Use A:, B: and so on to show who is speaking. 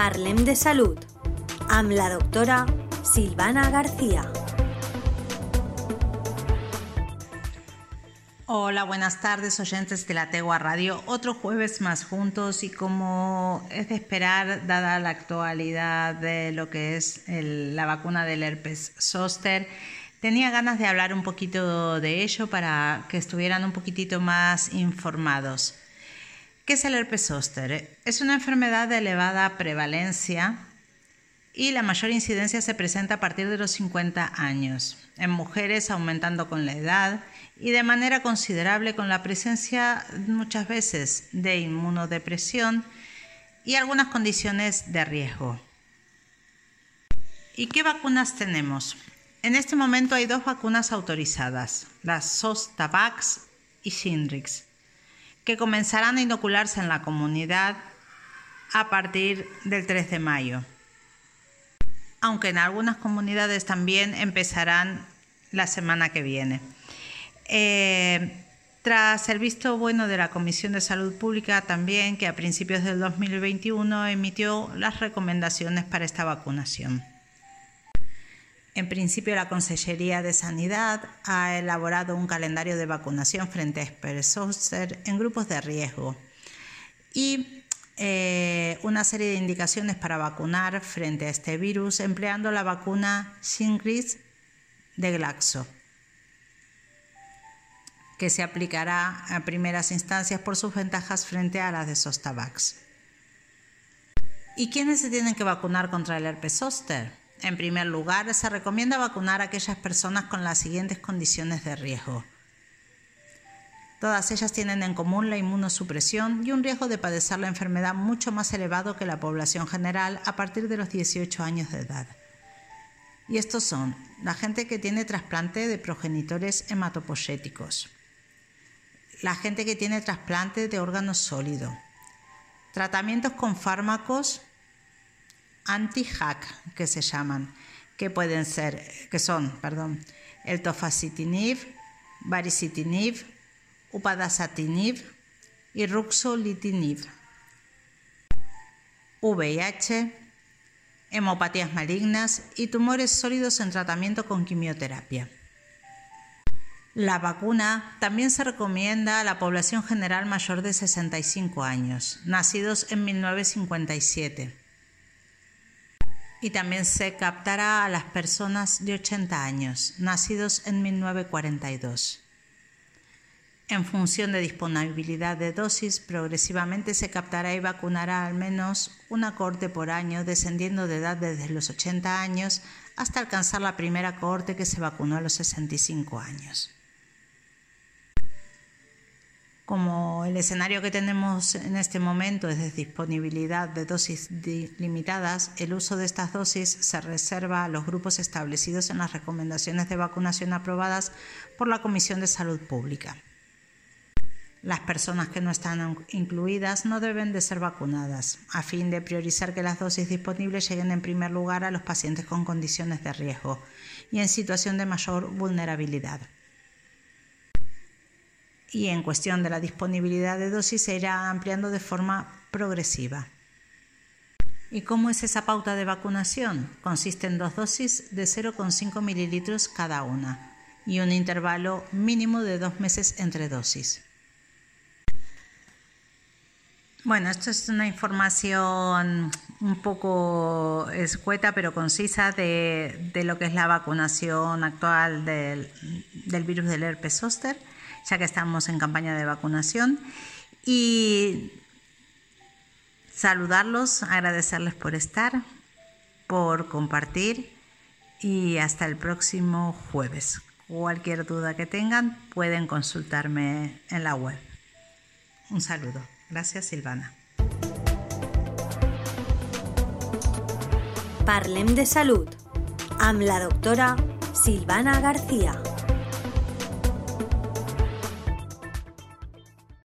A: Parlem de Salud amb la doctora Silvana García.
B: Hola, buenas tardes oyentes de la Tegua Radio. Otro jueves más juntos y como es de esperar, dada la actualidad de lo que es la vacuna del herpes zóster, tenía ganas de hablar un poquito de ello para que estuvieran un poquitito más informados. ¿Qué es el herpes zóster? Es una enfermedad de elevada prevalencia y la mayor incidencia se presenta a partir de los 50 años, en mujeres aumentando con la edad y de manera considerable con la presencia muchas veces de inmunodepresión y algunas condiciones de riesgo. ¿Y qué vacunas tenemos? En este momento hay dos vacunas autorizadas, las Zostavax y Shingrix que comenzarán a inocularse en la comunidad a partir del 3 de mayo. Aunque en algunas comunidades también empezarán la semana que viene. Eh, tras el visto bueno de la Comisión de Salud Pública también, que a principios del 2021 emitió las recomendaciones para esta vacunación. En principio, la Consellería de Sanidad ha elaborado un calendario de vacunación frente a Zoster en grupos de riesgo y eh, una serie de indicaciones para vacunar frente a este virus empleando la vacuna Shingrix de Glaxo, que se aplicará a primeras instancias por sus ventajas frente a las de Zostavax. ¿Y quiénes se tienen que vacunar contra el herpes zóster? En primer lugar, se recomienda vacunar a aquellas personas con las siguientes condiciones de riesgo. Todas ellas tienen en común la inmunosupresión y un riesgo de padecer la enfermedad mucho más elevado que la población general a partir de los 18 años de edad. Y estos son la gente que tiene trasplante de progenitores hematopoyéticos, la gente que tiene trasplante de órganos sólidos, tratamientos con fármacos anti-hack que se llaman, que pueden ser, que son, perdón, el tofacitinib, baricitinib, upadacitinib y ruxolitinib. VIH, hemopatías malignas y tumores sólidos en tratamiento con quimioterapia. La vacuna también se recomienda a la población general mayor de 65 años, nacidos en 1957 y también se captará a las personas de 80 años, nacidos en 1942. En función de disponibilidad de dosis, progresivamente se captará y vacunará al menos una cohorte por año, descendiendo de edad desde los 80 años hasta alcanzar la primera cohorte que se vacunó a los 65 años como el escenario que tenemos en este momento es de disponibilidad de dosis limitadas, el uso de estas dosis se reserva a los grupos establecidos en las recomendaciones de vacunación aprobadas por la Comisión de Salud Pública. Las personas que no están incluidas no deben de ser vacunadas, a fin de priorizar que las dosis disponibles lleguen en primer lugar a los pacientes con condiciones de riesgo y en situación de mayor vulnerabilidad y en cuestión de la disponibilidad de dosis se irá ampliando de forma progresiva. ¿Y cómo es esa pauta de vacunación? Consiste en dos dosis de 0,5 mililitros cada una y un intervalo mínimo de dos meses entre dosis. Bueno, esto es una información un poco escueta pero concisa de, lo que es la vacunación actual del, del virus del herpes zóster ya que estamos en campaña de vacunación. Y saludarlos, agradecerles por estar, por compartir y hasta el próximo jueves. Cualquier duda que tengan pueden consultarme en la web. Un saludo. Gracias Silvana.
A: Parlem de Salud amb la doctora Silvana García.